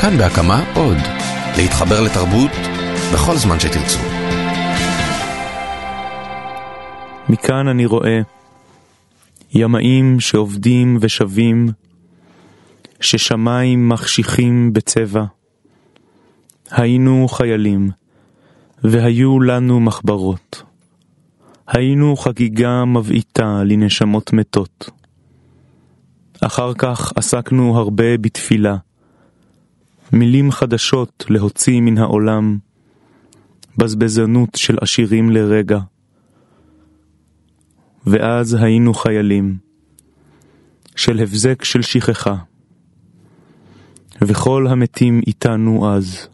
כאן בהקמה עוד. להתחבר לתרבות בכל זמן שתרצו. מכאן אני רואה ימאים שעובדים ושבים, ששמיים מחשיכים בצבע. היינו חיילים, והיו לנו מחברות. היינו חגיגה מבעיטה לנשמות מתות. אחר כך עסקנו הרבה בתפילה. מילים חדשות להוציא מן העולם, בזבזנות של עשירים לרגע. ואז היינו חיילים, של הבזק של שכחה, וכל המתים איתנו אז.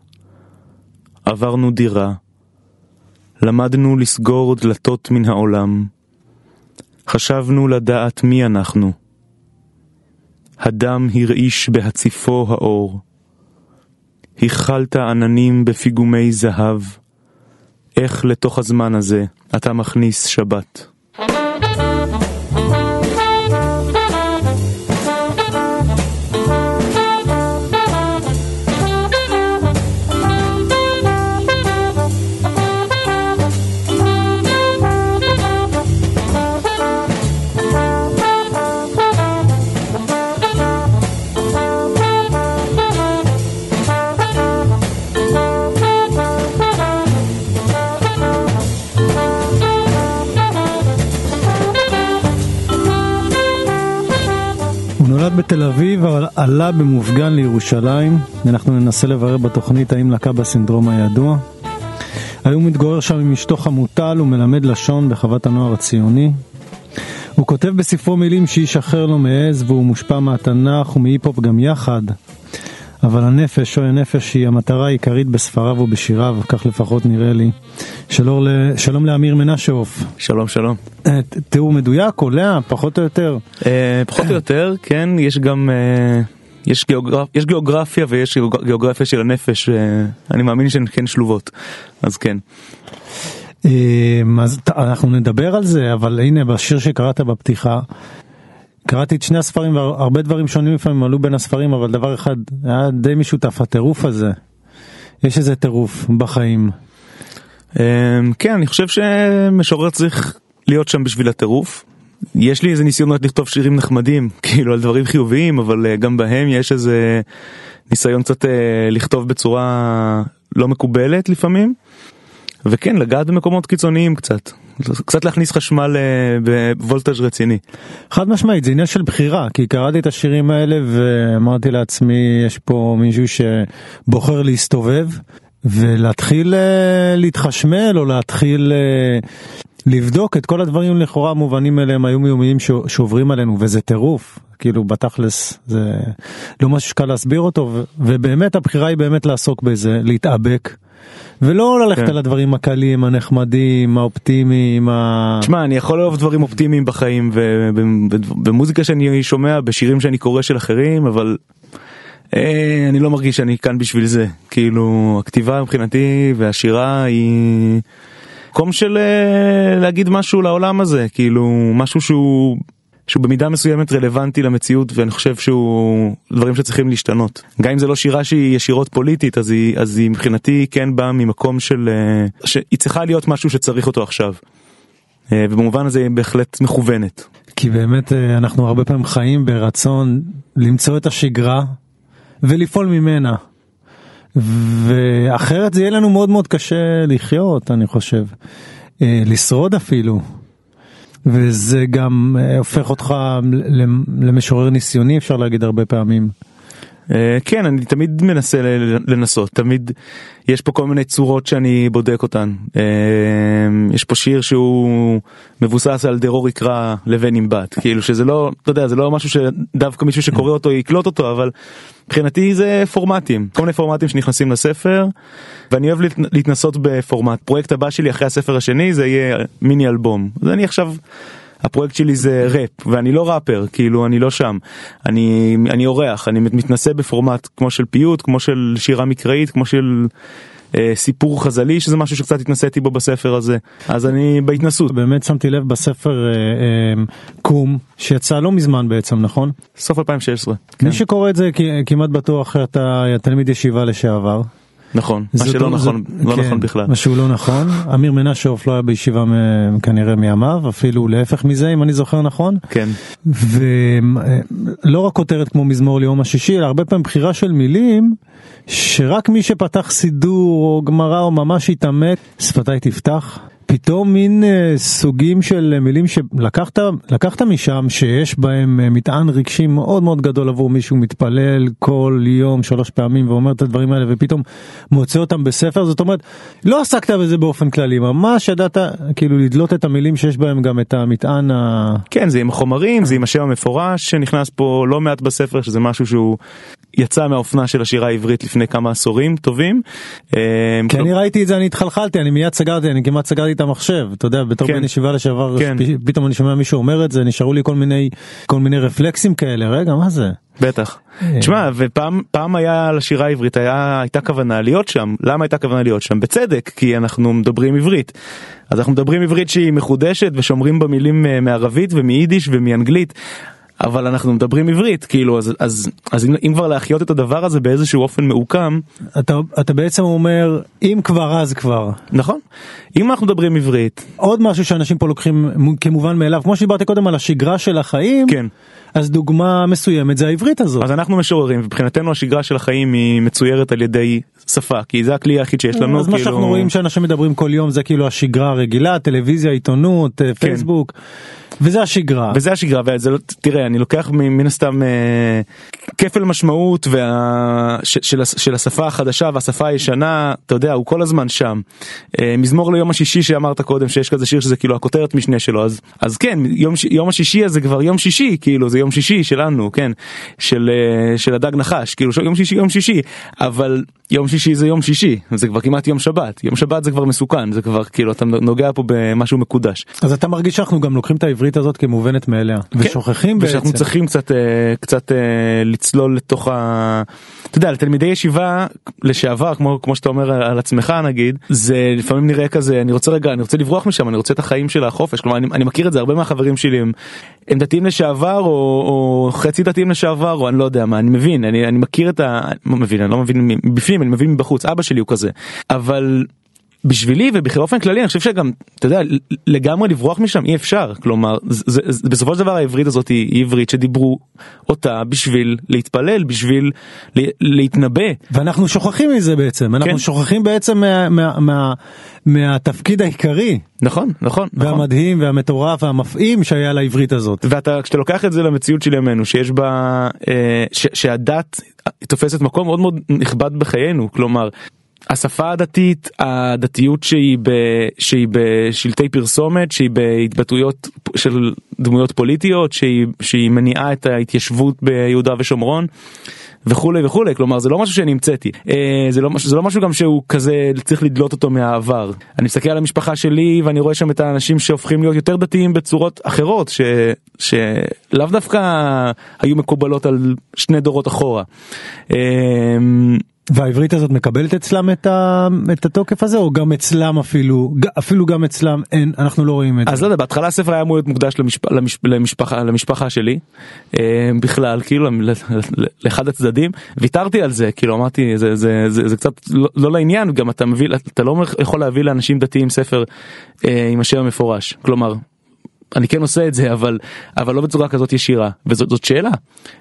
עברנו דירה, למדנו לסגור דלתות מן העולם, חשבנו לדעת מי אנחנו. הדם הרעיש בהציפו האור. הכלת עננים בפיגומי זהב. איך לתוך הזמן הזה אתה מכניס שבת? אביב, עלה במופגן לירושלים. אנחנו ננסה לברר בתוכנית האם לקה בסינדרום הידוע. היום מתגורר שם עם אשתו חמוטל ומלמד לשון בחוות הנוער הציוני. הוא כותב בספרו מילים שאיש אחר לא מעז והוא מושפע מהתנ"ך ומהיפ-הופ גם יחד. אבל הנפש, שוי הנפש, היא המטרה העיקרית בספריו ובשיריו, כך לפחות נראה לי. שלום, ל... שלום לאמיר מנשהוף. שלום שלום. אה, תיאור מדויק, קולע, פחות או יותר. אה, פחות או יותר, כן, יש גם, אה, יש, גיאוגרפ, יש גיאוגרפיה ויש גיאוג- גיאוגרפיה של הנפש, אני מאמין שהן כן שלובות, אז כן. אז אנחנו נדבר על זה, אבל הנה בשיר שקראת בפתיחה, קראתי את שני הספרים והרבה דברים שונים לפעמים עלו בין הספרים, אבל דבר אחד היה די משותף, הטירוף הזה. יש איזה טירוף בחיים. אה, כן, אני חושב שמשורר צריך להיות שם בשביל הטירוף. יש לי איזה ניסיונות לכתוב שירים נחמדים, כאילו על דברים חיוביים, אבל אה, גם בהם יש איזה ניסיון קצת אה, לכתוב בצורה לא מקובלת לפעמים. וכן, לגעת במקומות קיצוניים קצת. קצת להכניס חשמל אה, בוולטאז' רציני. חד משמעית, זה עניין של בחירה, כי קראתי את השירים האלה ואמרתי לעצמי, יש פה מישהו שבוחר להסתובב ולהתחיל אה, להתחשמל או להתחיל אה, לבדוק את כל הדברים לכאורה המובנים אליהם היומיומיים שעוברים עלינו, וזה טירוף, כאילו בתכלס זה לא משהו שקל להסביר אותו, ובאמת הבחירה היא באמת לעסוק בזה, להתאבק. ולא ללכת כן. על הדברים הקלים, הנחמדים, האופטימיים, ה... תשמע, אני יכול לאהוב דברים אופטימיים בחיים ובמוזיקה שאני שומע, בשירים שאני קורא של אחרים, אבל אה, אני לא מרגיש שאני כאן בשביל זה. כאילו, הכתיבה מבחינתי והשירה היא מקום של אה, להגיד משהו לעולם הזה, כאילו, משהו שהוא... שהוא במידה מסוימת רלוונטי למציאות ואני חושב שהוא דברים שצריכים להשתנות. גם אם זה לא שירה שהיא ישירות פוליטית אז היא, אז היא מבחינתי כן באה ממקום של אה, שהיא צריכה להיות משהו שצריך אותו עכשיו. אה, ובמובן הזה היא בהחלט מכוונת. כי באמת אה, אנחנו הרבה פעמים חיים ברצון למצוא את השגרה ולפעול ממנה. ואחרת זה יהיה לנו מאוד מאוד קשה לחיות, אני חושב. לשרוד אפילו. וזה גם אה, הופך אותך למשורר ניסיוני, אפשר להגיד הרבה פעמים. אה, כן אני תמיד מנסה לנסות. תמיד יש פה כל מיני צורות שאני בודק אותן. אה, יש פה שיר שהוא מבוסס על דרור יקרא לבן עם בת כאילו שזה לא אתה יודע זה לא משהו שדווקא מישהו שקורא אותו יקלוט אותו אבל מבחינתי זה פורמטים. כל מיני פורמטים שנכנסים לספר ואני אוהב להת- להתנסות בפורמט. פרויקט הבא שלי אחרי הספר השני זה יהיה מיני אלבום. אז אני עכשיו. הפרויקט שלי זה ראפ ואני לא ראפר כאילו אני לא שם אני אני אורח אני מתנסה בפורמט כמו של פיוט כמו של שירה מקראית כמו של אה, סיפור חז"לי שזה משהו שקצת התנסיתי בו בספר הזה אז אני בהתנסות באמת שמתי לב בספר אה, אה, קום שיצא לא מזמן בעצם נכון? סוף 2016. כן. מי שקורא את זה כמעט בטוח אתה תלמיד ישיבה לשעבר. נכון מה שלא לא- נכון זה- לא כן, נכון בכלל. מה שהוא לא נכון. אמיר מנשוף לא היה בישיבה כנראה מימיו אפילו להפך מזה אם אני זוכר נכון. כן. ולא רק כותרת כמו מזמור ליום השישי אלא הרבה פעמים בחירה של מילים שרק מי שפתח סידור או גמרא או ממש התעמק שפתיי תפתח. פתאום מין אה, סוגים של אה, מילים שלקחת לקחת משם שיש בהם אה, מטען רגשי מאוד מאוד גדול עבור מישהו מתפלל כל יום שלוש פעמים ואומר את הדברים האלה ופתאום מוצא אותם בספר. זאת אומרת לא עסקת בזה באופן כללי ממש ידעת כאילו לדלות את המילים שיש בהם גם את המטען ה... כן זה עם החומרים זה עם השם המפורש שנכנס פה לא מעט בספר שזה משהו שהוא יצא מהאופנה של השירה העברית לפני כמה עשורים טובים. אה, כי אני ראיתי את זה אני התחלחלתי אני מיד סגרתי אני כמעט סגרתי את המחשב אתה יודע בתור כן. בן ישיבה לשעבר כן. פתאום אני שומע מישהו אומר את זה נשארו לי כל מיני כל מיני רפלקסים כאלה רגע מה זה. בטח. תשמע ופעם פעם היה לשירה העברית היה הייתה כוונה להיות שם למה הייתה כוונה להיות שם בצדק כי אנחנו מדברים עברית. אז אנחנו מדברים עברית שהיא מחודשת ושומרים במילים אה, מערבית ומיידיש ומאנגלית. אבל אנחנו מדברים עברית כאילו אז אז אז אם, אם כבר להחיות את הדבר הזה באיזשהו אופן מעוקם אתה אתה בעצם אומר אם כבר אז כבר. נכון. אם אנחנו מדברים עברית עוד משהו שאנשים פה לוקחים מו- כמובן מאליו כמו שדיברתי קודם על השגרה של החיים כן. אז דוגמה מסוימת זה העברית הזאת. אז אנחנו משוררים מבחינתנו השגרה של החיים היא מצוירת על ידי שפה כי זה הכלי היחיד שיש לנו אז מה כאילו שאנחנו רואים שאנשים מדברים כל יום זה כאילו השגרה הרגילה טלוויזיה עיתונות אה, פייסבוק וזה השגרה. וזה השגרה וזה לא תראה אני לוקח מן הסתם אה, כפל משמעות וה, ש, של, של השפה החדשה והשפה הישנה אתה יודע הוא כל הזמן שם. אה, מזמור ליום השישי שאמרת קודם שיש כזה שיר שזה כאילו הכותרת משנה שלו אז אז כן יום, יום השישי הזה כבר יום שישי כאילו זה יום שישי שלנו כן של אה, של הדג נחש כאילו יום שישי יום שישי אבל יום שישי זה יום שישי זה כבר כמעט יום שבת יום שבת זה כבר מסוכן זה כבר כאילו אתה נוגע פה במשהו מקודש. אז אתה מרגיש שאנחנו גם לוקחים את העברית הזאת כמובנת מאליה ושוכחים בעצם. ושאנחנו צריכים קצת אה, קצת אה, לצלול לתוך ה... אתה יודע לתלמידי ישיבה לשעבר כמו כמו שאתה אומר על עצמך נגיד זה לפעמים נראה כזה אני רוצה רגע אני רוצה לברוח משם אני רוצה את החיים של החופש כלומר אני, אני מכיר את זה הרבה מהחברים שלי הם, הם דתיים לשעבר או, או חצי דתיים לשעבר או אני לא יודע מה אני מבין אני, אני מכיר את ה... מבין אני לא מבין מבפנים אני מבין מבחוץ אבא שלי הוא כזה אבל. בשבילי ובאופן כללי אני חושב שגם אתה יודע לגמרי לברוח משם אי אפשר כלומר זה, זה, בסופו של דבר העברית הזאת היא, עברית שדיברו אותה בשביל להתפלל בשביל לה, להתנבא ואנחנו שוכחים מזה בעצם אנחנו כן. שוכחים בעצם מה, מה, מה, מהתפקיד העיקרי נכון נכון נכון והמדהים והמטורף והמפעים שהיה לעברית הזאת. ואתה כשאתה לוקח את זה למציאות של ימינו שיש בה אה, ש, שהדת תופסת מקום מאוד מאוד נכבד בחיינו כלומר. השפה הדתית הדתיות שהיא ב, שהיא בשלטי פרסומת שהיא בהתבטאויות של דמויות פוליטיות שהיא שהיא מניעה את ההתיישבות ביהודה ושומרון. וכולי וכולי כלומר זה לא משהו שאני המצאתי אה, זה לא משהו זה לא משהו גם שהוא כזה צריך לדלות אותו מהעבר אני מסתכל על המשפחה שלי ואני רואה שם את האנשים שהופכים להיות יותר דתיים בצורות אחרות ש, שלאו דווקא היו מקובלות על שני דורות אחורה. אה, והעברית הזאת מקבלת אצלם את, ה, את התוקף הזה או גם אצלם אפילו אפילו גם אצלם אין אנחנו לא רואים את אז זה. לא יודע בהתחלה הספר היה אמור להיות מוקדש למשפ... למש... למשפחה למשפחה שלי אה, בכלל כאילו לאחד הצדדים ויתרתי על זה כאילו אמרתי זה זה זה, זה קצת לא, לא לעניין גם אתה מביא אתה לא יכול להביא לאנשים דתיים ספר אה, עם השם המפורש כלומר. אני כן עושה את זה אבל אבל לא בצורה כזאת ישירה וזאת זאת שאלה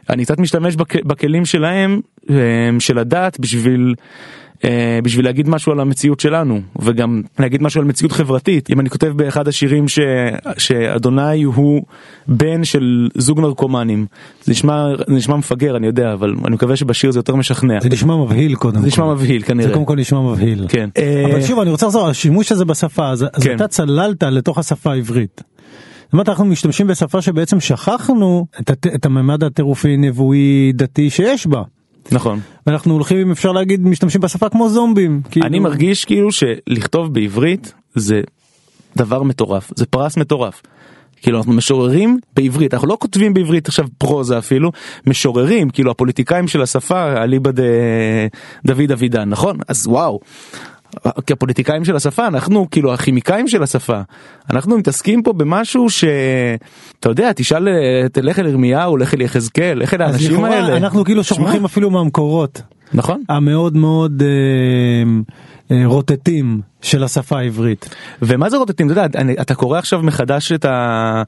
אני קצת משתמש בכ, בכלים שלהם אה, של הדת בשביל. אה, בשביל להגיד משהו על המציאות שלנו וגם להגיד משהו על מציאות חברתית אם אני כותב באחד השירים ש... שאדוני הוא בן של זוג נרקומנים זה נשמע זה נשמע מפגר אני יודע אבל אני מקווה שבשיר זה יותר משכנע זה נשמע מבהיל קודם זה. נשמע מבהיל זה כנראה קודם כל נשמע מבהיל. כן אבל אה, שוב אני רוצה לחזור השימוש הזה בשפה אז כן. אתה צללת לתוך השפה העברית. אומרת אנחנו משתמשים בשפה שבעצם שכחנו את, הת- את הממד הטירופי נבואי דתי שיש בה. נכון ואנחנו הולכים אם אפשר להגיד משתמשים בשפה כמו זומבים. כאילו, אני מרגיש כאילו שלכתוב בעברית זה דבר מטורף זה פרס מטורף. כאילו אנחנו משוררים בעברית אנחנו לא כותבים בעברית עכשיו פרוזה אפילו משוררים כאילו הפוליטיקאים של השפה אליבא דוד אבידן נכון אז וואו. כפוליטיקאים של השפה אנחנו כאילו הכימיקאים של השפה אנחנו מתעסקים פה במשהו שאתה יודע תשאל תלך אל ירמיהו לך אל יחזקאל לך אל האנשים האלה. אנחנו כאילו שוכחים אפילו מהמקורות. נכון. המאוד מאוד אה, אה, רוטטים של השפה העברית. ומה זה רוטטים? אתה יודע אני, אתה קורא עכשיו מחדש את, ה,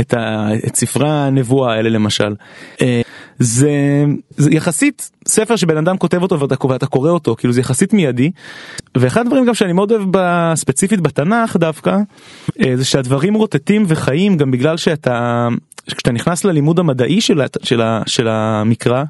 את, ה, את ספרי הנבואה האלה למשל. אה, זה, זה יחסית ספר שבן אדם כותב אותו ואתה, ואתה קורא אותו כאילו זה יחסית מיידי. ואחד הדברים גם שאני מאוד אוהב ב- ספציפית בתנ"ך דווקא אה, זה שהדברים רוטטים וחיים גם בגלל שאתה כשאתה נכנס ללימוד המדעי של, של, של המקרא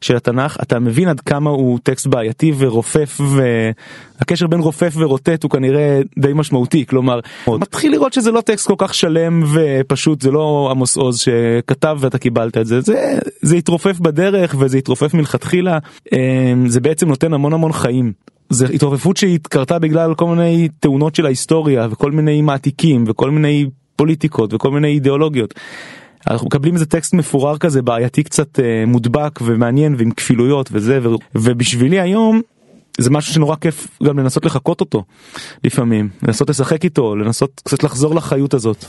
של התנ"ך אתה מבין עד כמה הוא טקסט בעייתי ורופף והקשר בין רופף ורוטט הוא כנראה די משמעותי כלומר מתחיל לראות שזה לא טקסט כל כך שלם ופשוט זה לא עמוס עוז שכתב ואתה קיבלת את זה זה זה התרופף בדרך וזה התרופף מלכתחילה אה, זה בעצם נותן המון המון חיים. זה התרופפות שהיא קרתה בגלל כל מיני תאונות של ההיסטוריה וכל מיני מעתיקים וכל מיני פוליטיקות וכל מיני אידיאולוגיות. אנחנו מקבלים איזה טקסט מפורר כזה בעייתי קצת אה, מודבק ומעניין ועם כפילויות וזה ו, ובשבילי היום זה משהו שנורא כיף גם לנסות לחקות אותו לפעמים לנסות לשחק איתו לנסות קצת לחזור לחיות הזאת.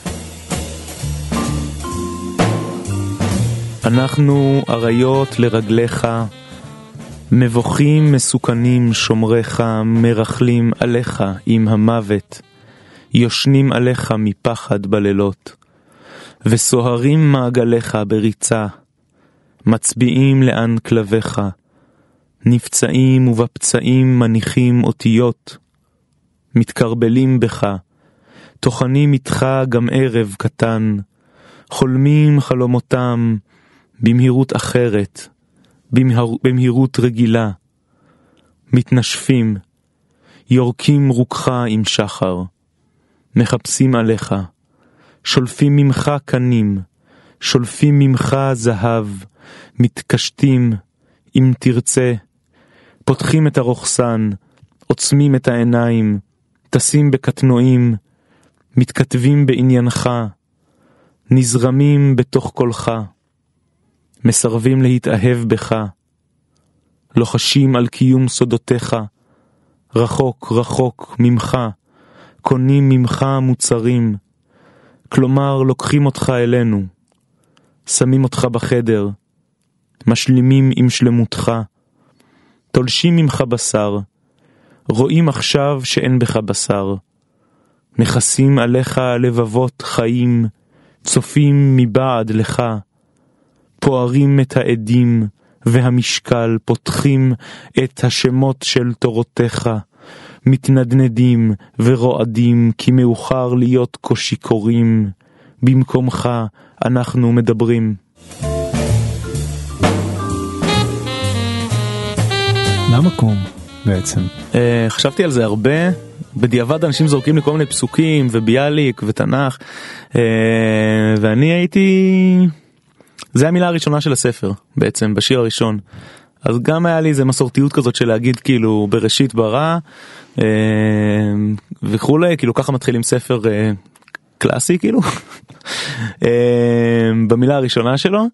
אנחנו אריות לרגליך מבוכים מסוכנים שומריך מרכלים עליך עם המוות יושנים עליך מפחד בלילות וסוהרים מעגליך בריצה, מצביעים לאן כלביך, נפצעים ובפצעים מניחים אותיות, מתקרבלים בך, טוחנים איתך גם ערב קטן, חולמים חלומותם במהירות אחרת, במהיר, במהירות רגילה, מתנשפים, יורקים רוקך עם שחר, מחפשים עליך, שולפים ממך קנים, שולפים ממך זהב, מתקשטים, אם תרצה, פותחים את הרוכסן, עוצמים את העיניים, טסים בקטנועים, מתכתבים בעניינך, נזרמים בתוך קולך, מסרבים להתאהב בך, לוחשים על קיום סודותיך, רחוק רחוק ממך, קונים ממך מוצרים, כלומר לוקחים אותך אלינו, שמים אותך בחדר, משלימים עם שלמותך, תולשים ממך בשר, רואים עכשיו שאין בך בשר, מכסים עליך לבבות חיים, צופים מבעד לך, פוערים את העדים והמשקל, פותחים את השמות של תורותיך, מתנדנדים ורועדים, כי מאוחר להיות כה שיכורים, במקומך אנחנו מדברים. למה קום בעצם? Uh, חשבתי על זה הרבה, בדיעבד אנשים זורקים לי כל מיני פסוקים וביאליק ותנ"ך, uh, ואני הייתי... זה המילה הראשונה של הספר בעצם, בשיר הראשון. אז גם היה לי איזה מסורתיות כזאת של להגיד כאילו בראשית ברא אה, וכולי, כאילו ככה מתחילים ספר אה, קלאסי כאילו, אה, במילה הראשונה שלו.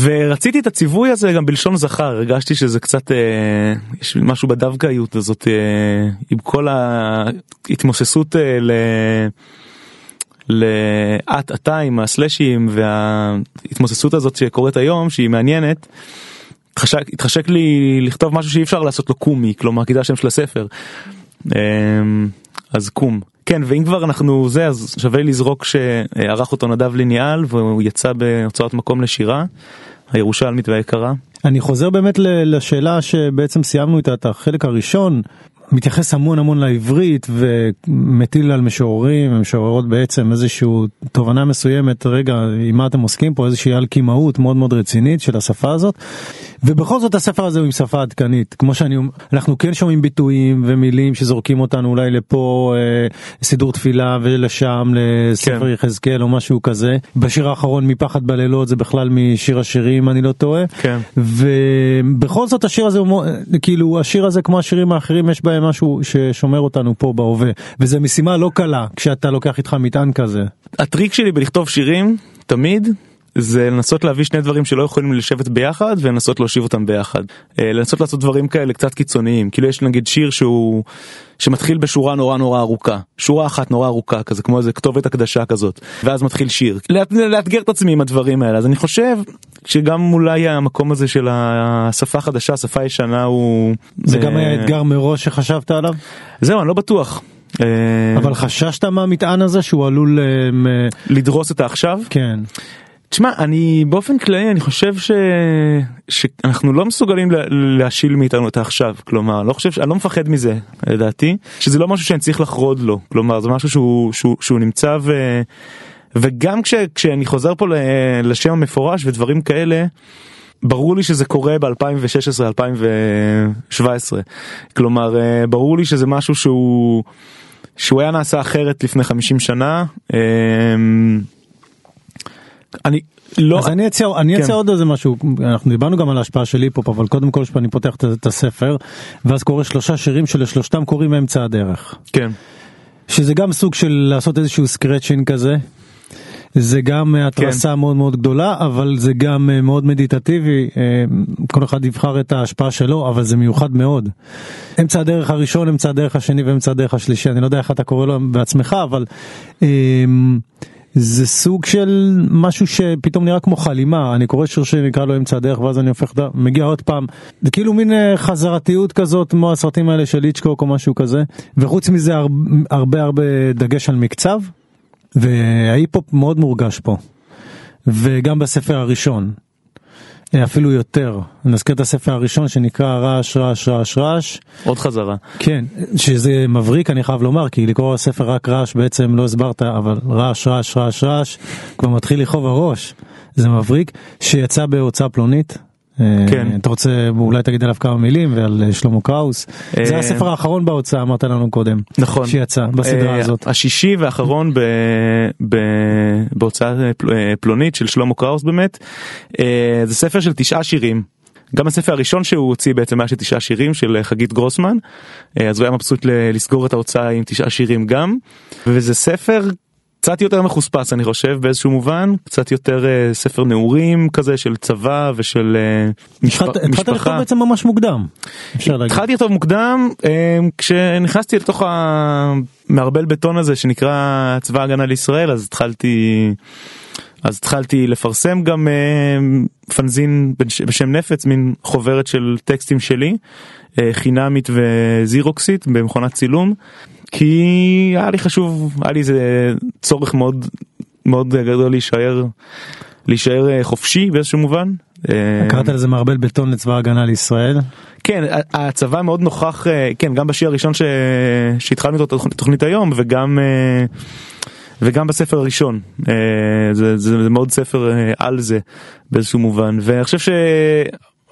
ורציתי את הציווי הזה גם בלשון זכר, הרגשתי שזה קצת, אה, יש משהו בדווקאיות הזאת, אה, עם כל ההתמוססות אה, ל... לאט אטה עם הסלאשים וההתמוססות הזאת שקורית היום שהיא מעניינת. חשק, התחשק לי לכתוב משהו שאי אפשר לעשות לו קומי כלומר כי זה השם של הספר. אמ, אז קום. כן ואם כבר אנחנו זה אז שווה לזרוק שערך אותו נדב ליניאל והוא יצא בהוצאות מקום לשירה הירושלמית והיקרה. אני חוזר באמת לשאלה שבעצם סיימנו איתה את החלק הראשון. מתייחס המון המון לעברית ומטיל על משוררים ומשוררות בעצם איזושהי תובנה מסוימת רגע עם מה אתם עוסקים פה איזושהי אלכימאות מאוד מאוד רצינית של השפה הזאת ובכל זאת הספר הזה הוא עם שפה עדכנית כמו שאני אומר אנחנו כן שומעים ביטויים ומילים שזורקים אותנו אולי לפה אה, סידור תפילה ולשם לספר כן. יחזקאל או משהו כזה בשיר האחרון מפחד בלילות זה בכלל משיר השירים אני לא טועה כן. ובכל זאת השיר הזה הוא כאילו השיר הזה כמו השירים האחרים יש בהם משהו ששומר אותנו פה בהווה וזה משימה לא קלה כשאתה לוקח איתך מטען כזה. הטריק שלי בלכתוב שירים תמיד זה לנסות להביא שני דברים שלא יכולים לשבת ביחד ולנסות להושיב אותם ביחד. אה, לנסות לעשות דברים כאלה קצת קיצוניים. כאילו יש נגיד שיר שהוא שמתחיל בשורה נורא נורא ארוכה. שורה אחת נורא ארוכה כזה כמו איזה כתובת הקדשה כזאת. ואז מתחיל שיר. לאת, לאתגר את עצמי עם הדברים האלה. אז אני חושב שגם אולי המקום הזה של השפה החדשה השפה הישנה הוא זה גם היה אתגר מראש שחשבת עליו? זהו אני לא בטוח. אה, אבל חששת מהמטען הזה שהוא עלול אה, לדרוס את העכשיו? כן תשמע אני באופן כללי אני חושב ש... שאנחנו לא מסוגלים לה- להשיל מאיתנו את העכשיו כלומר לא חושב אני לא מפחד מזה לדעתי שזה לא משהו שאני צריך לחרוד לו כלומר זה משהו שהוא שהוא, שהוא נמצא ו... וגם כש... כשאני חוזר פה ל... לשם המפורש ודברים כאלה. ברור לי שזה קורה ב-2016-2017 כלומר אה, ברור לי שזה משהו שהוא שהוא היה נעשה אחרת לפני 50 שנה. אני לא אז אני אציע, אני כן. אציע עוד איזה משהו, אנחנו דיברנו גם על ההשפעה של היפ-הופ, אבל קודם כל שאני פותח את- את הספר, ואז קורא שלושה שירים שלשלושתם קוראים אמצע הדרך. כן שזה גם סוג של לעשות איזשהו סקרצ'ין כזה. זה גם אה, התרסה מאוד מאוד גדולה אבל זה גם אה, מאוד מדיטטיבי אה, כל אחד יבחר את ההשפעה שלו אבל זה מיוחד מאוד. אמצע הדרך הראשון אמצע הדרך השני ואמצע הדרך השלישי אני לא יודע איך אתה קורא לו בעצמך אבל אה, זה סוג של משהו שפתאום נראה כמו חלימה. אני קורא שיר שנקרא לו אמצע הדרך ואז אני הופך מגיע עוד פעם. זה כאילו מין אה, חזרתיות כזאת כמו הסרטים האלה של איצ'קוק או משהו כזה. וחוץ מזה הרבה הרבה, הרבה דגש על מקצב וההיפ-הופ מאוד מורגש פה. וגם בספר הראשון אפילו יותר. נזכיר את הספר הראשון שנקרא רעש רעש רעש רעש. עוד חזרה. כן שזה מבריק אני חייב לומר כי לקרוא ספר רק רעש בעצם לא הסברת אבל רעש רעש רעש רעש כבר מתחיל לכאוב הראש. זה מבריק שיצא בהוצאה פלונית. אה, כן. אתה רוצה אולי תגיד עליו כמה מילים ועל אה, שלמה קראוס. אה, זה הספר האחרון בהוצאה אמרת לנו קודם נכון. שיצא בסדרה אה, הזאת. השישי והאחרון ב, ב, בהוצאה פל- אה, פלונית של שלמה קראוס באמת. אה, זה ספר של תשעה שירים. גם הספר הראשון שהוא הוציא בעצם היה של תשעה שירים של אה, חגית גרוסמן. אה, אז הוא היה מבסוט לסגור את ההוצאה עם תשעה שירים גם. וזה ספר קצת יותר מחוספס אני חושב באיזשהו מובן. קצת יותר אה, ספר נעורים כזה של צבא ושל אה, משפ- התחלת התחלת לכתוב בעצם ממש מוקדם. התחלתי לכתוב מוקדם אה, כשנכנסתי לתוך המערבל בטון הזה שנקרא צבא הגנה לישראל אז התחלתי אז התחלתי לפרסם גם אה, פנזין בש- בשם נפץ מין חוברת של טקסטים שלי חינמית וזירוקסית במכונת צילום כי היה לי חשוב היה לי איזה צורך מאוד מאוד גדול להישאר להישאר אה, חופשי באיזשהו מובן. אה, קראת לזה מערבל בטון לצבא ההגנה לישראל. כן הצבא מאוד נוכח אה, כן גם בשיר הראשון ש... שהתחלנו את התוכנית- תוכנית היום וגם אה, וגם בספר הראשון אה, זה, זה, זה מאוד ספר אה, על זה באיזשהו מובן ואני חושב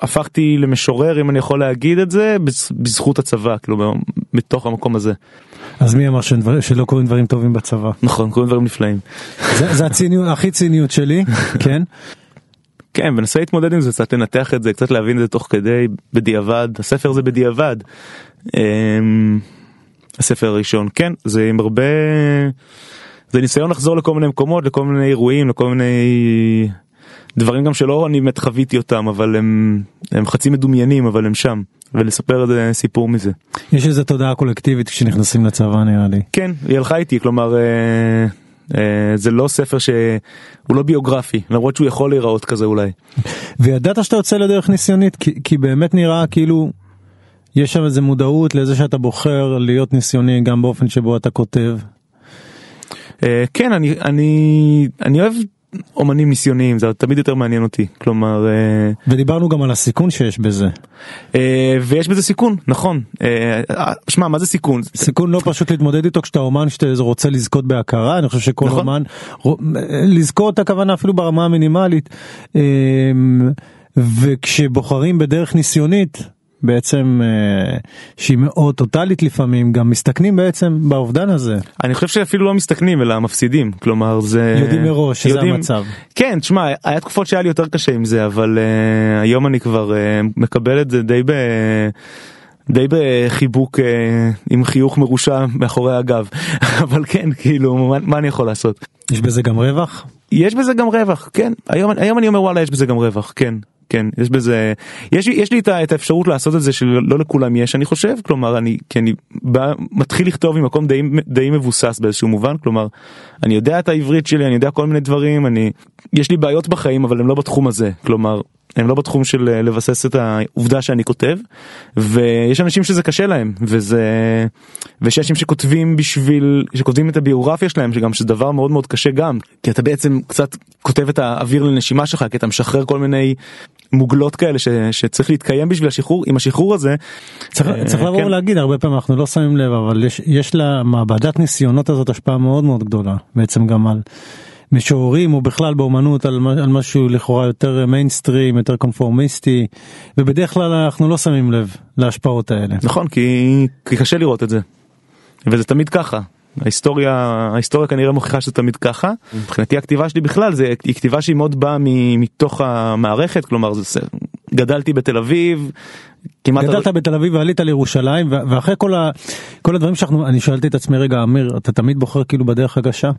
שהפכתי למשורר אם אני יכול להגיד את זה בז- בזכות הצבא כאילו מתוך המקום הזה. אז מי אמר שדבר- שלא קורים דברים טובים בצבא? נכון קורים דברים נפלאים. זה זה הציניות הכי ציניות שלי כן? כן מנסה להתמודד עם זה קצת לנתח את זה קצת להבין את זה תוך כדי בדיעבד. הספר זה בדיעבד. אמ, הספר הראשון. כן זה עם הרבה זה ניסיון לחזור לכל מיני מקומות לכל מיני אירועים לכל מיני דברים גם שלא אני באמת חוויתי אותם אבל הם הם חצי מדומיינים אבל הם שם ולספר איזה סיפור מזה. יש איזה תודעה קולקטיבית כשנכנסים לצבא נראה לי. כן היא הלכה איתי כלומר אה, אה, זה לא ספר שהוא לא ביוגרפי למרות שהוא יכול להיראות כזה אולי. וידעת שאתה יוצא לדרך ניסיונית כי, כי באמת נראה כאילו יש שם איזה מודעות לזה שאתה בוחר להיות ניסיוני גם באופן שבו אתה כותב. אה, כן אני אני אני אוהב אומנים ניסיוניים זה תמיד יותר מעניין אותי כלומר אה, ודיברנו גם על הסיכון שיש בזה. אה, ויש בזה סיכון נכון אה, שמע מה זה סיכון סיכון לא פשוט להתמודד איתו כשאתה אומן שאתה רוצה לזכות בהכרה אני חושב שכל נכון. אומן לזכות הכוונה אפילו ברמה המינימלית וכשבוחרים בדרך ניסיונית בעצם אה, שהיא מאוד טוטאלית לפעמים גם מסתכנים בעצם באובדן הזה אני חושב שאפילו לא מסתכנים אלא מפסידים כלומר זה יודעים מראש שזה המצב. כן תשמע היה תקופות שהיה לי יותר קשה עם זה אבל uh, היום אני כבר uh, מקבל את זה די ב... די בחיבוק עם חיוך מרושע מאחורי הגב אבל כן כאילו מה, מה אני יכול לעשות יש בזה גם רווח יש בזה גם רווח, כן. היום, היום אני אומר וואלה יש בזה גם רווח, כן. כן, יש בזה, יש, יש לי את, האפשרות לעשות את זה שלא לכולם יש אני חושב, כלומר אני, כי אני בא, מתחיל לכתוב ממקום די, די מבוסס באיזשהו מובן, כלומר אני יודע את העברית שלי, אני יודע כל מיני דברים, אני, יש לי בעיות בחיים אבל הם לא בתחום הזה, כלומר הם לא בתחום של אה, לבסס את העובדה שאני כותב ויש אנשים שזה קשה להם וזה ויש אנשים שכותבים בשביל שכותבים את הביוגרפיה שלהם שגם שזה דבר מאוד מאוד קשה גם כי אתה בעצם קצת כותב את האוויר לנשימה שלך כי אתה משחרר כל מיני מוגלות כאלה ש, שצריך להתקיים בשביל השחרור עם השחרור הזה. צריך, uh, צריך לבוא כן. ולהגיד הרבה פעמים אנחנו לא שמים לב אבל יש, יש למעבדת ניסיונות הזאת השפעה מאוד מאוד גדולה בעצם גם על. משוררים או בכלל באומנות על, על משהו לכאורה יותר מיינסטרים יותר קונפורמיסטי ובדרך כלל אנחנו לא שמים לב להשפעות האלה. נכון כי, כי קשה לראות את זה וזה תמיד ככה ההיסטוריה ההיסטוריה כנראה מוכיחה שזה תמיד ככה מבחינתי הכתיבה שלי בכלל זה היא כתיבה שהיא מאוד באה מתוך המערכת כלומר זה גדלתי בתל אביב. כמעט גדלת בתל אביב ועלית לירושלים ואחרי כל, ה, כל הדברים שאנחנו אני שאלתי את עצמי רגע אמיר אתה תמיד בוחר כאילו בדרך הקשה.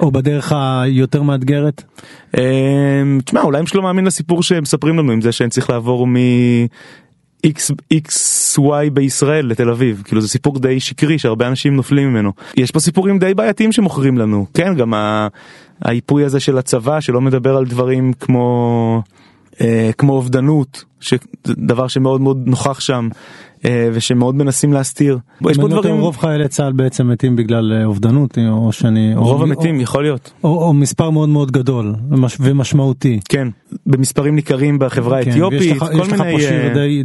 או בדרך היותר מאתגרת? אמ, תשמע אולי הם שלא מאמין לסיפור שהם מספרים לנו עם זה שאני צריך לעבור מ... XY בישראל לתל אביב. כאילו זה סיפור די שקרי שהרבה אנשים נופלים ממנו. יש פה סיפורים די בעייתיים שמוכרים לנו. כן גם האיפוי הזה של הצבא שלא מדבר על דברים כמו כמו אובדנות שדבר שמאוד מאוד נוכח שם אה, ושמאוד מנסים להסתיר. יש פה דברים רוב חיילי צה"ל בעצם מתים בגלל אה, אובדנות או שאני רוב או, המתים או, יכול להיות. או, או מספר מאוד מאוד גדול ומש, ומשמעותי. כן במספרים ניכרים בחברה כן, האתיופית כל יש מיני לך פה שיר די,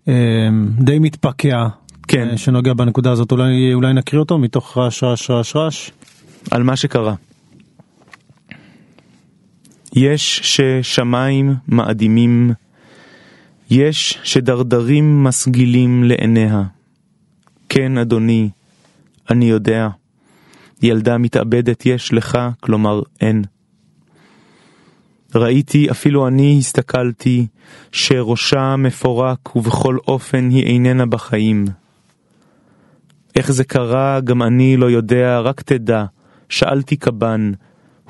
די מתפקע כן. שנוגע בנקודה הזאת. אולי אולי נקריא אותו מתוך רעש רעש רעש רעש? על מה שקרה. יש ששמיים מאדימים, יש שדרדרים מסגילים לעיניה. כן, אדוני, אני יודע. ילדה מתאבדת יש לך, כלומר אין. ראיתי, אפילו אני הסתכלתי, שראשה מפורק ובכל אופן היא איננה בחיים. איך זה קרה, גם אני לא יודע, רק תדע, שאלתי קב"ן,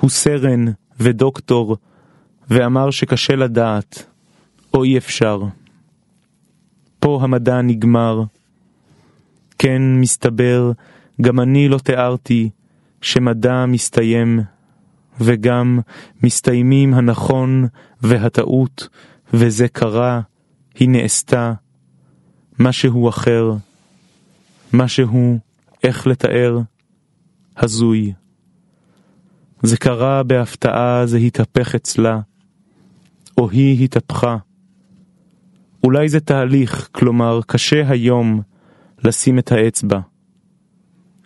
הוא סרן, ודוקטור, ואמר שקשה לדעת, או אי אפשר. פה המדע נגמר. כן, מסתבר, גם אני לא תיארתי שמדע מסתיים, וגם מסתיימים הנכון והטעות, וזה קרה, היא נעשתה, משהו אחר, משהו, איך לתאר, הזוי. זה קרה בהפתעה, זה התהפך אצלה, או היא התהפכה. אולי זה תהליך, כלומר קשה היום לשים את האצבע.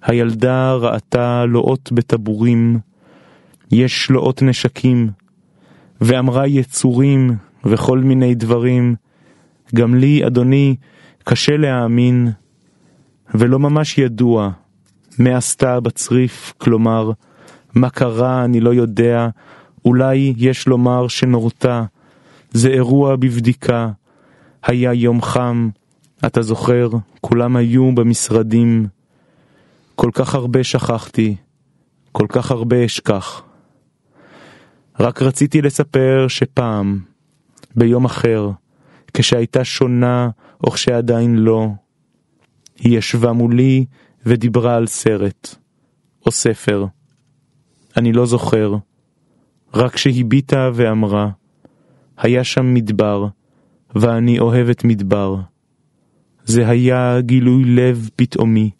הילדה ראתה לואות בטבורים, יש לואות נשקים, ואמרה יצורים וכל מיני דברים. גם לי, אדוני, קשה להאמין, ולא ממש ידוע מה עשתה בצריף, כלומר, מה קרה אני לא יודע, אולי יש לומר שנורתה, זה אירוע בבדיקה, היה יום חם, אתה זוכר, כולם היו במשרדים, כל כך הרבה שכחתי, כל כך הרבה אשכח. רק רציתי לספר שפעם, ביום אחר, כשהייתה שונה או כשעדיין לא, היא ישבה מולי ודיברה על סרט, או ספר. אני לא זוכר, רק שהביטה ואמרה, היה שם מדבר, ואני אוהבת מדבר. זה היה גילוי לב פתאומי.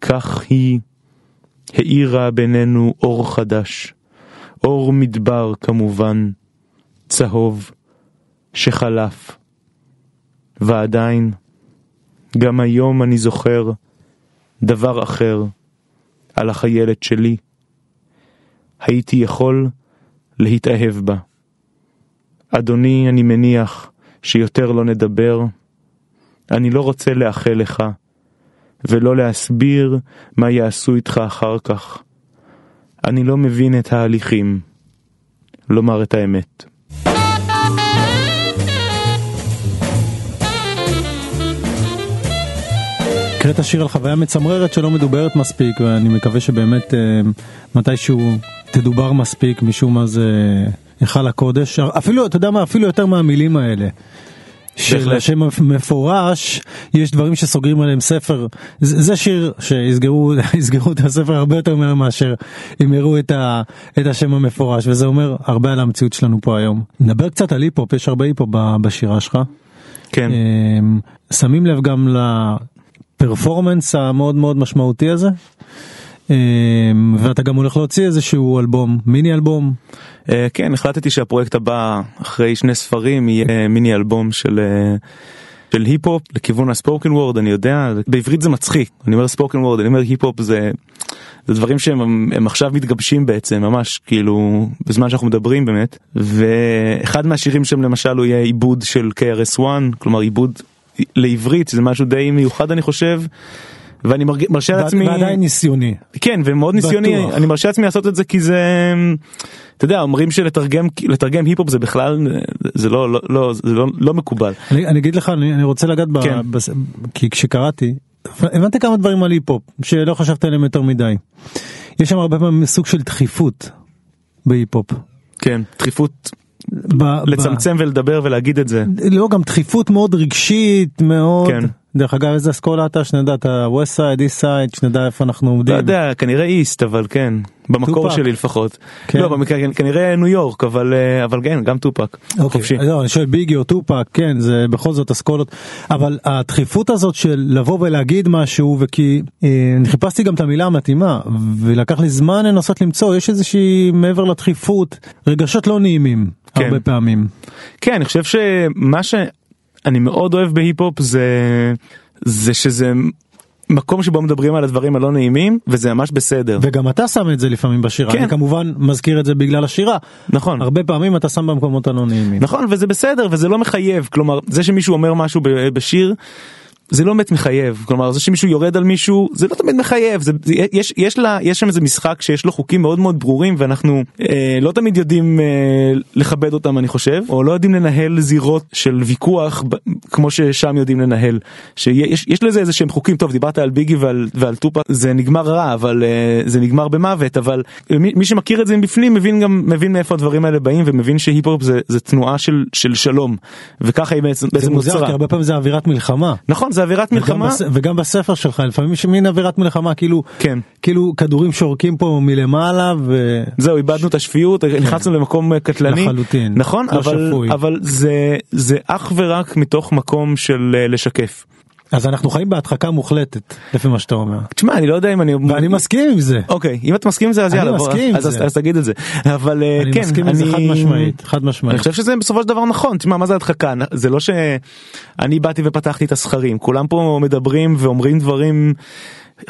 כך היא האירה בינינו אור חדש, אור מדבר כמובן, צהוב, שחלף. ועדיין, גם היום אני זוכר דבר אחר על החיילת שלי. הייתי יכול להתאהב בה. אדוני, אני מניח שיותר לא נדבר. אני לא רוצה לאחל לך, ולא להסביר מה יעשו איתך אחר כך. אני לא מבין את ההליכים. לומר את האמת. הקראת שיר על חוויה מצמררת שלא מדוברת מספיק ואני מקווה שבאמת אה, מתישהו תדובר מספיק, משום מה זה היכל הקודש, אפילו, אתה יודע מה, אפילו יותר מהמילים האלה. של. השם מפורש, יש דברים שסוגרים עליהם ספר, זה, זה שיר שיסגרו יסגרו את הספר הרבה יותר מהר מאשר אם יראו את, ה, את השם המפורש, וזה אומר הרבה על המציאות שלנו פה היום. נדבר קצת על היפ-הופ, יש הרבה היפ-הופ בשירה שלך. כן. אמ, שמים לב גם לפרפורמנס המאוד מאוד משמעותי הזה. אמ, ואתה גם הולך להוציא איזשהו אלבום, מיני אלבום. אה, כן, החלטתי שהפרויקט הבא, אחרי שני ספרים, יהיה מיני אלבום של... אה, של היפ-הופ לכיוון ה spoken word אני יודע בעברית זה מצחיק אני אומר spoken word אני אומר היפ-הופ זה, זה דברים שהם הם עכשיו מתגבשים בעצם ממש כאילו בזמן שאנחנו מדברים באמת ואחד מהשירים שם למשל הוא יהיה עיבוד של KRS-One כלומר עיבוד לעברית זה משהו די מיוחד אני חושב. ואני. מרשה לעצמי ועדיין ניסיוני. כן ומאוד ניסיוני בטוח. אני מרשה לעצמי לעשות את זה כי זה אתה יודע אומרים שלתרגם לתרגם היפ-הופ זה בכלל זה לא לא לא זה לא, לא מקובל אני, אני אגיד לך, אני, אני רוצה לגעת, ב, כן. בס, כי כשקראתי, הבנתי כמה דברים על היפ-הופ שלא חשבת עליהם יותר מדי. יש שם הרבה פעמים סוג של דחיפות בהיפ-הופ. כן דחיפות ב, לצמצם ולדבר ולהגיד את זה ב, לא, גם דחיפות מאוד רגשית, מאוד. כן. דרך אגב, איזה אסכולה אתה, שנדע את ה-West Side, East Side, שנדע איפה אנחנו עומדים. לא יודע כנראה East אבל כן במקור טופק. שלי לפחות כן. לא במקרה כנראה ניו יורק אבל אה, אבל כן גם טופק אוקיי, חופשי לא, אני שואל ביגי או טופק, כן, זה בכל זאת אסכולות, אבל הדחיפות הזאת של לבוא ולהגיד משהו, וכי אה, אני חיפשתי גם את המילה המתאימה, ולקח לי זמן לנסות למצוא, יש איזושהי, מעבר לדחיפות, רגשות לא נעימים, כן. הרבה פעמים. כן אני חושב שמה שאני מאוד אוהב בהיפ-הופ זה זה שזה מקום שבו מדברים על הדברים הלא נעימים וזה ממש בסדר וגם אתה שם את זה לפעמים בשירה, כן. אני כמובן מזכיר את זה בגלל השירה, נכון הרבה פעמים אתה שם במקומות הלא נעימים. נכון וזה בסדר וזה לא מחייב כלומר זה שמישהו אומר משהו בשיר. זה לא באמת מחייב כלומר זה שמישהו יורד על מישהו זה לא תמיד מחייב זה, זה יש יש לה יש שם איזה משחק שיש לו חוקים מאוד מאוד ברורים ואנחנו אה, לא תמיד יודעים אה, לכבד אותם אני חושב או לא יודעים לנהל זירות של ויכוח ב, כמו ששם יודעים לנהל שיש יש לזה איזה שהם חוקים טוב דיברת על ביגי ועל, ועל טופק זה נגמר רע אבל אה, זה נגמר במוות אבל מי, מי שמכיר את זה מבפנים מבין גם מבין מאיפה הדברים האלה באים ומבין שהיפ-הופ זה, זה תנועה של, של שלום וככה היא בעצם, זה בעצם מוזר, נוצרה. כי הרבה פעמים זה אווירת מלחמה. נכון זה אווירת וגם, מלחמה בס... וגם בספר שלך לפעמים יש מין אווירת מלחמה כאילו כן. כאילו כדורים שורקים פה מלמעלה ו... זהו איבדנו את השפיות נכנסנו למקום אה, קטלני לחלוטין. נכון לא אבל שפוי. אבל זה זה אך ורק מתוך מקום של אה, לשקף. אז אנחנו חיים בהדחקה מוחלטת לפי מה שאתה אומר. תשמע אני לא יודע אם אני ואני מסכים עם זה. אוקיי אם אתה מסכים עם זה אז אני יאללה בוא, מסכים עם אז, זה. אז, אז תגיד את זה אבל אה, אני כן מסכים עם זה חד משמעית, חד אני משמעית. חושב שזה בסופו של דבר נכון תשמע מה זה הדחקה זה לא שאני באתי ופתחתי את הסכרים כולם פה מדברים ואומרים דברים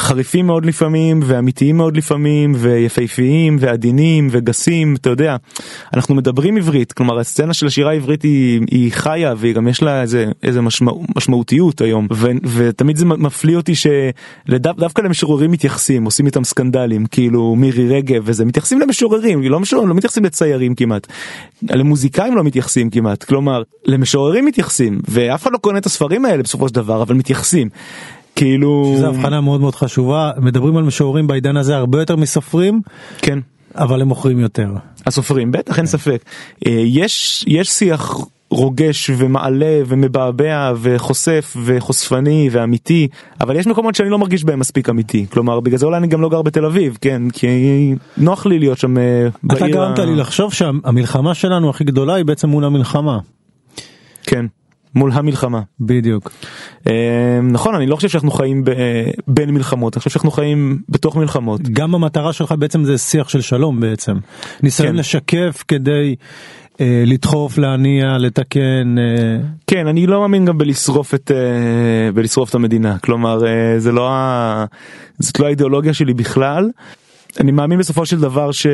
חריפים מאוד לפעמים ואמיתיים מאוד לפעמים ויפהפיים ועדינים וגסים אתה יודע. אנחנו מדברים עברית כלומר הסצנה של השירה העברית היא, היא חיה והיא גם יש לה איזה איזה משמע, משמעותיות היום. ו, ותמיד זה מפליא אותי שדווקא למשוררים מתייחסים עושים איתם סקנדלים כאילו מירי רגב וזה מתייחסים למשוררים לא משוררים לא מתייחסים לציירים כמעט. למוזיקאים לא מתייחסים כמעט. כלומר למשוררים מתייחסים ואף אחד לא קונה את הספרים האלה בסופו של דבר אבל מתייחסים. כאילו זו הבחנה מאוד מאוד חשובה. מדברים על משוררים בעידן הזה הרבה יותר מסופרים כן. אבל הם מוכרים יותר. הסופרים בטח אין ספק. אה, יש יש שיח רוגש ומעלה ומבעבע וחושף וחושפני ואמיתי אבל יש מקומות שאני לא מרגיש בהם מספיק אמיתי. כלומר בגלל זה אולי אני גם לא גר בתל אביב כן? כי נוח לי להיות שם אה, אתה בעיר גרמת ה- לי לחשוב שהמלחמה שלנו הכי גדולה היא בעצם מול המלחמה. כן מול המלחמה בדיוק. אה, נכון אני לא חושב שאנחנו חיים ב- אה, בין מלחמות אני חושב שאנחנו חיים בתוך מלחמות גם המטרה שלך בעצם זה שיח של שלום בעצם. ניסיון כן. לשקף כדי אה, לדחוף, להניע, לתקן. אה, כן אני לא מאמין גם בלשרוף את אה, בלשרוף את המדינה כלומר אה, זה לא ה... זאת לא האידיאולוגיה שלי בכלל. אני מאמין בסופו של דבר ש...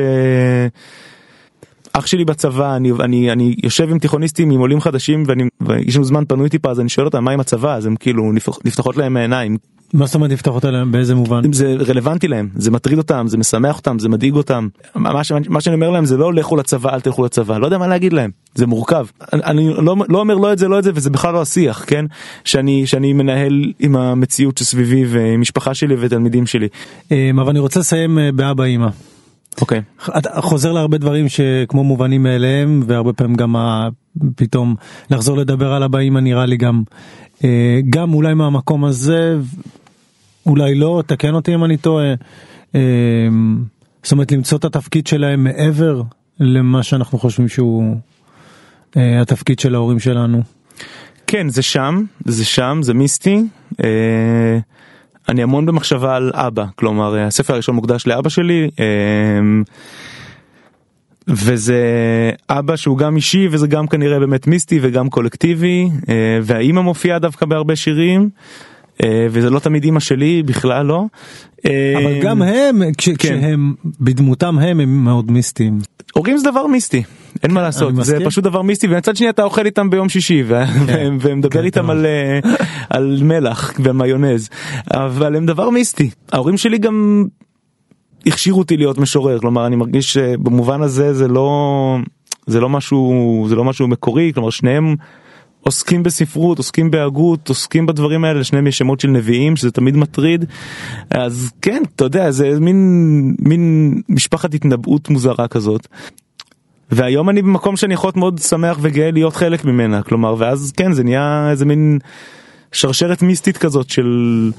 אח שלי בצבא אני אני אני יושב עם תיכוניסטים עם עולים חדשים ואני ויש לנו זמן פנוי טיפה אז אני שואל אותם מה עם הצבא? אז הם כאילו נפתח- נפתחות להם העיניים. מה זאת אומרת לפתח אותה להם באיזה מובן? זה רלוונטי להם זה מטריד אותם זה משמח אותם זה מדאיג אותם. מה, ש- מה שאני אומר להם זה לא לכו לצבא אל תלכו לצבא לא יודע מה להגיד להם זה מורכב. אני, אני לא, לא אומר לא את זה לא את זה וזה בכלל לא השיח כן? שאני שאני מנהל עם המציאות שסביבי ועם משפחה שלי ותלמידים שלי. אה, אבל אני רוצה לסיים אה, באבא אימא. אוקיי. אתה חוזר להרבה דברים שכמו מובנים מאליהם והרבה פעמים גם. פתאום לחזור לדבר על הבאים נראה לי גם אה, גם אולי מהמקום הזה אולי לא תקן אותי אם אני טועה. אה, זאת אומרת למצוא את התפקיד שלהם מעבר למה שאנחנו חושבים שהוא אה, התפקיד של ההורים שלנו. כן זה שם זה שם זה מיסטי. אה, אני המון במחשבה על אבא כלומר הספר הראשון מוקדש לאבא שלי. אה, וזה אבא שהוא גם אישי וזה גם כנראה באמת מיסטי וגם קולקטיבי אה, והאימא מופיעה דווקא בהרבה שירים. אה, וזה לא תמיד אימא שלי בכלל לא. אה, אבל גם הם כש, כן. כשהם בדמותם הם הם מאוד מיסטיים. הורים זה דבר מיסטי אין מה לעשות זה פשוט דבר מיסטי ומצד שני אתה אוכל איתם ביום שישי כן. ומדבר כן, איתם על, על מלח ומיונז אבל הם דבר מיסטי ההורים שלי גם הכשירו אותי להיות משורר כלומר אני מרגיש שבמובן הזה זה לא זה לא משהו זה לא משהו מקורי כלומר שניהם עוסקים בספרות עוסקים בהגות עוסקים בדברים האלה לשניהם יש שמות של נביאים שזה תמיד מטריד אז כן אתה יודע זה מין מין משפחת התנבאות מוזרה כזאת. והיום אני במקום שאני יכול להיות מאוד שמח וגאה להיות חלק ממנה כלומר ואז כן זה נהיה איזה מין שרשרת מיסטית כזאת של.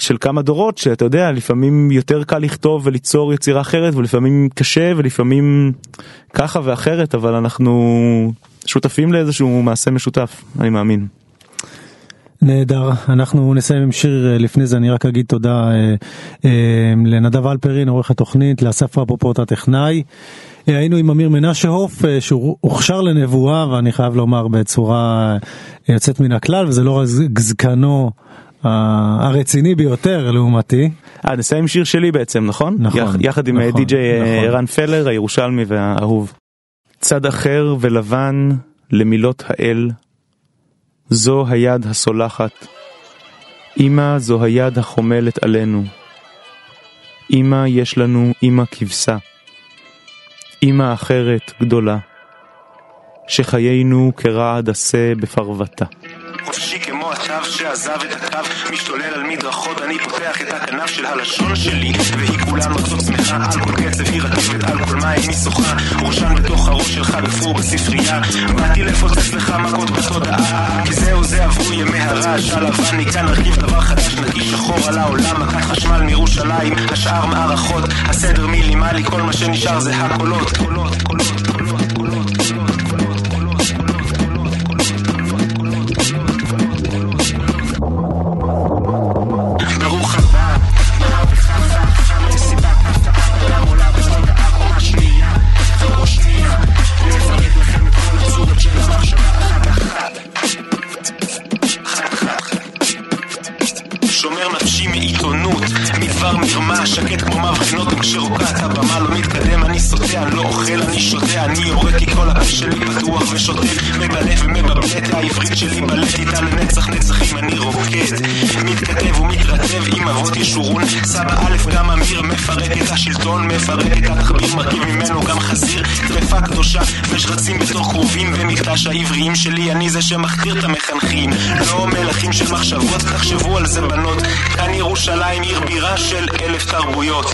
של כמה דורות שאתה יודע לפעמים יותר קל לכתוב וליצור יצירה אחרת ולפעמים קשה ולפעמים ככה ואחרת אבל אנחנו שותפים לאיזשהו מעשה משותף אני מאמין. נהדר אנחנו נסיים עם שיר לפני זה אני רק אגיד תודה אה, אה, לנדב אלפרין עורך התוכנית לאסף רפופורט הטכנאי. אה, היינו עם אמיר מנשה הוף אה, שהוא הוכשר לנבואה ואני חייב לומר בצורה אה, יוצאת מן הכלל וזה לא רק זקנו הרציני ביותר לעומתי. אה, נסיים שיר שלי בעצם, נכון? נכון. יחד עם נכון, די.ג'יי נכון. ערן פלר, הירושלמי והאהוב. צד אחר ולבן למילות האל, זו היד הסולחת. אמא זו היד החומלת עלינו. אמא יש לנו אמא כבשה. אמא אחרת גדולה. שחיינו כרעד עשה בפרוותה. חופשי כמו התו שעזב את הקו משתולל על מדרכות אני פותח את הכנף של הלשון שלי והיא כולה מצות שמחה על כל קצב היא רטבת על כל מים שוחה ראשן בתוך הראש שלך גפרור בספרייה. באתי לפוצץ לך מכות בתודעה כי זהו זה עברו ימי הרעש הלבן מכאן נרכיב דבר חדש נקי שחור על העולם מכת חשמל מירושלים השאר מערכות הסדר מינימלי כל מה שנשאר זה הקולות קולות קולות קולות קולות musimy i to nóż. מדבר מרמה, שקט כמו מבחינות וכשרוקעת הבמה לא מתקדם, אני סוטה, אני לא אוכל, אני שותה, אני יורק כי כל הפה שלי פתוח ושוטף, מבלף ומבבלט, העברית שלי בלט איתה לנצח נצחים, אני רוקד, מתכתב ומתרטב עם אבות ישורון, סבא א' גם אמיר, מפרק את השלטון, מפרק את התחביר, מרכיב ממנו גם חזיר, טרפה קדושה, ושרצים בתוך כרובים, ומקדש העבריים שלי, אני זה שמכתיר את המחנכים, לא מלכים של מחשבות, תחשבו על זה בנות, כאן ירושלים עיר בירה של אלף תרבויות.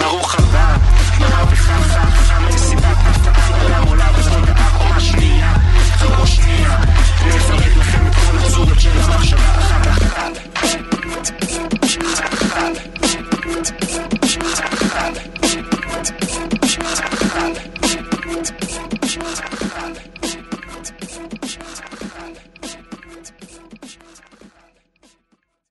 ברוך הבא, מהפכה מסיבת העולם עולה בזמן הקומה שנייה, שנייה, נפרט לכם את כל של המחשבה